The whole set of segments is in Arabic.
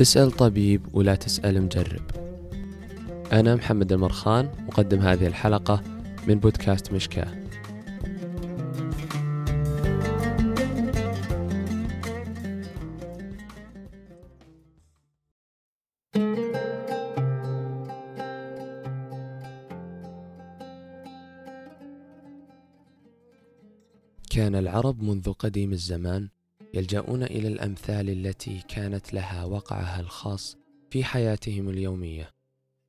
اسأل طبيب ولا تسأل مجرب أنا محمد المرخان مقدم هذه الحلقة من بودكاست مشكاة. كان العرب منذ قديم الزمان يلجؤون إلى الأمثال التي كانت لها وقعها الخاص في حياتهم اليومية.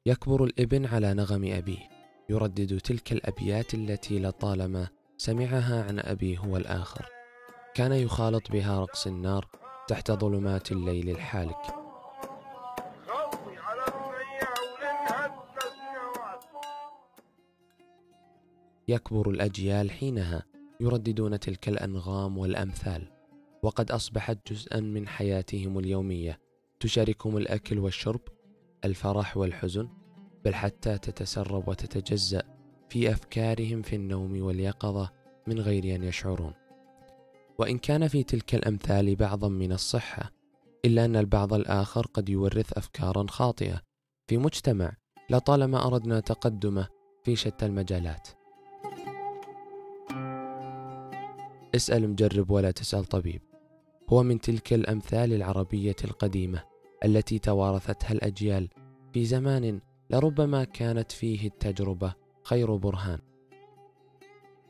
يكبر الإبن على نغم أبيه. يردد تلك الأبيات التي لطالما سمعها عن أبيه هو الآخر. كان يخالط بها رقص النار تحت ظلمات الليل الحالك. يكبر الأجيال حينها. يرددون تلك الأنغام والأمثال. وقد أصبحت جزءا من حياتهم اليومية. تشاركهم الأكل والشرب الفرح والحزن بل حتى تتسرب وتتجزأ في أفكارهم في النوم واليقظة من غير أن يشعرون. وإن كان في تلك الأمثال بعضا من الصحة إلا أن البعض الآخر قد يورث افكارا خاطئة. في مجتمع لطالما أردنا تقدمه في شتى المجالات. اسأل مجرب ولا تسأل طبيب. هو من تلك الأمثال العربية القديمة التي توارثتها الأجيال في زمان لربما كانت فيه التجربة خير برهان.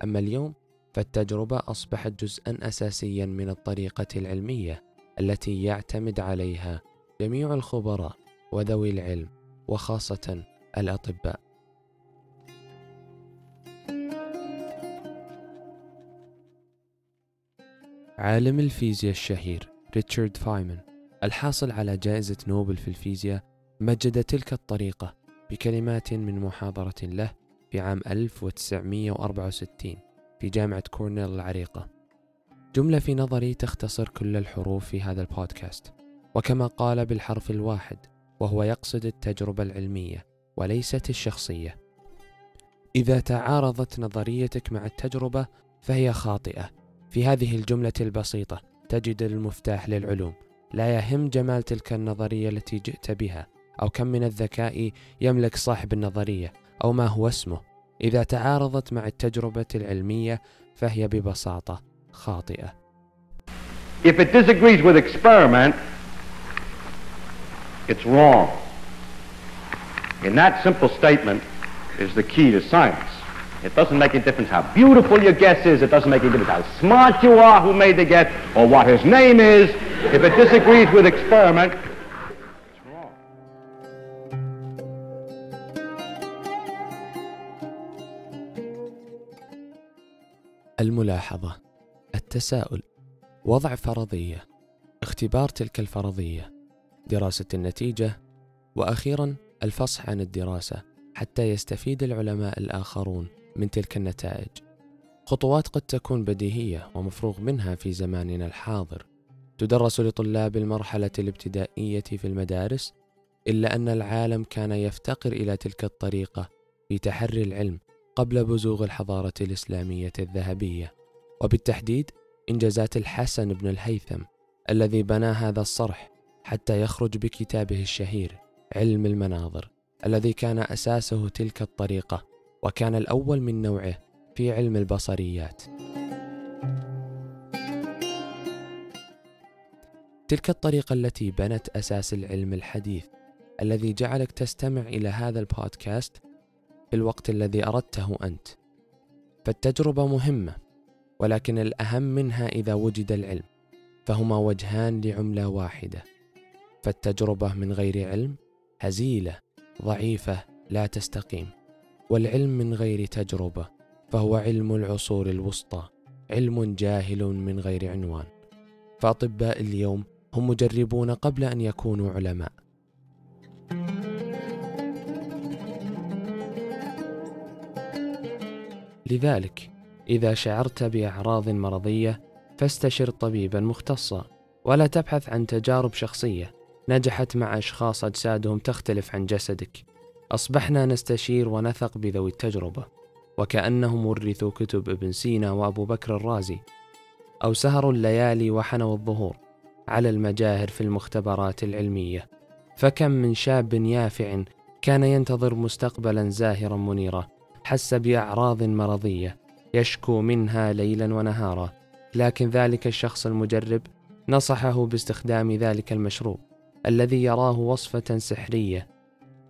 أما اليوم فالتجربة أصبحت جزءا أساسيا من الطريقة العلمية التي يعتمد عليها جميع الخبراء وذوي العلم وخاصة الأطباء. عالم الفيزياء الشهير ريتشارد فايمن. الحاصل على جائزة نوبل في الفيزياء مجد تلك الطريقة بكلمات من محاضرة له في عام 1964 في جامعة كورنيل العريقة. جملة في نظري تختصر كل الحروف في هذا البودكاست. وكما قال بالحرف الواحد وهو يقصد التجربة العلمية وليست الشخصية. إذا تعارضت نظريتك مع التجربة فهي خاطئة. في هذه الجملة البسيطة تجد المفتاح للعلوم لا يهم جمال تلك النظرية التي جئت بها أو كم من الذكاء يملك صاحب النظرية أو ما هو اسمه إذا تعارضت مع التجربة العلمية فهي ببساطة خاطئة If it disagrees with experiment, it's wrong. And that simple statement is the key to science. It doesn't make a difference how beautiful your guess is. It doesn't make a difference how smart you are who made the guess or what his name is. If it disagrees with experiment. الملاحظة التساؤل وضع فرضية اختبار تلك الفرضية دراسة النتيجة وأخيرا الفصح عن الدراسة حتى يستفيد العلماء الآخرون من تلك النتائج. خطوات قد تكون بديهية ومفروغ منها في زماننا الحاضر. تدرس لطلاب المرحلة الابتدائية في المدارس إلا أن العالم كان يفتقر إلى تلك الطريقة في تحري العلم قبل بزوغ الحضارة الإسلامية الذهبية. وبالتحديد إنجازات الحسن بن الهيثم الذي بنى هذا الصرح حتى يخرج بكتابه الشهير علم المناظر الذي كان أساسه تلك الطريقة وكان الأول من نوعه في علم البصريات. تلك الطريقة التي بنت أساس العلم الحديث الذي جعلك تستمع إلى هذا البودكاست في الوقت الذي أردته أنت. فالتجربة مهمة، ولكن الأهم منها إذا وجد العلم، فهما وجهان لعملة واحدة. فالتجربة من غير علم هزيلة، ضعيفة، لا تستقيم. والعلم من غير تجربة فهو علم العصور الوسطى علم جاهل من غير عنوان. فأطباء اليوم هم مجربون قبل أن يكونوا علماء. لذلك إذا شعرت بأعراض مرضية فاستشر طبيبا مختصا ولا تبحث عن تجارب شخصية. نجحت مع أشخاص أجسادهم تختلف عن جسدك. أصبحنا نستشير ونثق بذوي التجربة وكأنهم ورثوا كتب ابن سينا وأبو بكر الرازي أو سهروا الليالي وحنوا الظهور على المجاهر في المختبرات العلمية. فكم من شاب يافع كان ينتظر مستقبلا زاهرا منيرا حس بأعراض مرضية يشكو منها ليلا ونهارا. لكن ذلك الشخص المجرب نصحه باستخدام ذلك المشروب الذي يراه وصفة سحرية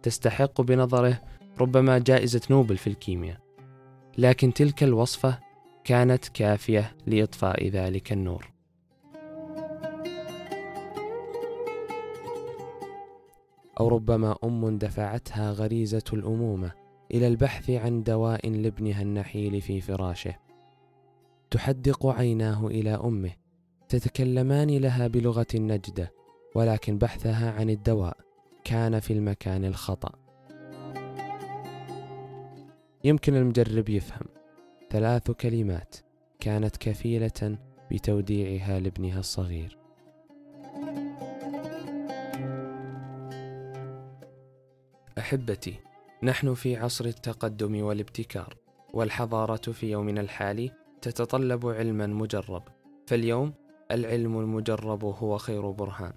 تستحق بنظره ربما جائزة نوبل في الكيمياء. لكن تلك الوصفة كانت كافية لإطفاء ذلك النور. أو ربما أم دفعتها غريزة الأمومة إلى البحث عن دواء لابنها النحيل في فراشه. تحدق عيناه إلى أمه تتكلمان لها بلغة النجدة ولكن بحثها عن الدواء كان في المكان الخطأ. يمكن المجرب يفهم. ثلاث كلمات كانت كفيلة بتوديعها لابنها الصغير. أحبتي نحن في عصر التقدم والابتكار والحضارة في يومنا الحالي تتطلب علما مجرب. فاليوم العلم المجرب هو خير برهان.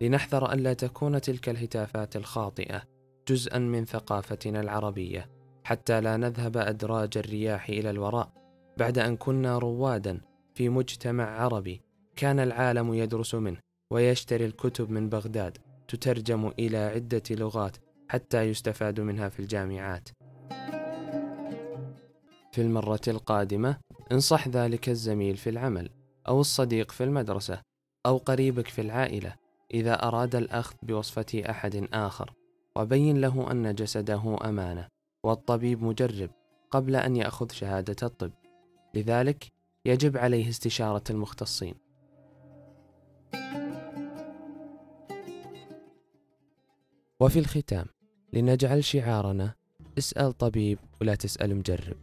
لنحذر الا تكون تلك الهتافات الخاطئة جزءا من ثقافتنا العربية حتى لا نذهب أدراج الرياح إلى الوراء. بعد أن كنا روادا في مجتمع عربي كان العالم يدرس منه ويشتري الكتب من بغداد تترجم إلى عدة لغات حتى يستفاد منها في الجامعات. في المرة القادمة انصح ذلك الزميل في العمل أو الصديق في المدرسة أو قريبك في العائلة. إذا أراد الأخذ بوصفة أحد آخر وبين له أن جسده أمانة والطبيب مجرب قبل أن يأخذ شهادة الطب. لذلك يجب عليه استشارة المختصين. وفي الختام لنجعل شعارنا اسأل طبيب ولا تسأل مجرب.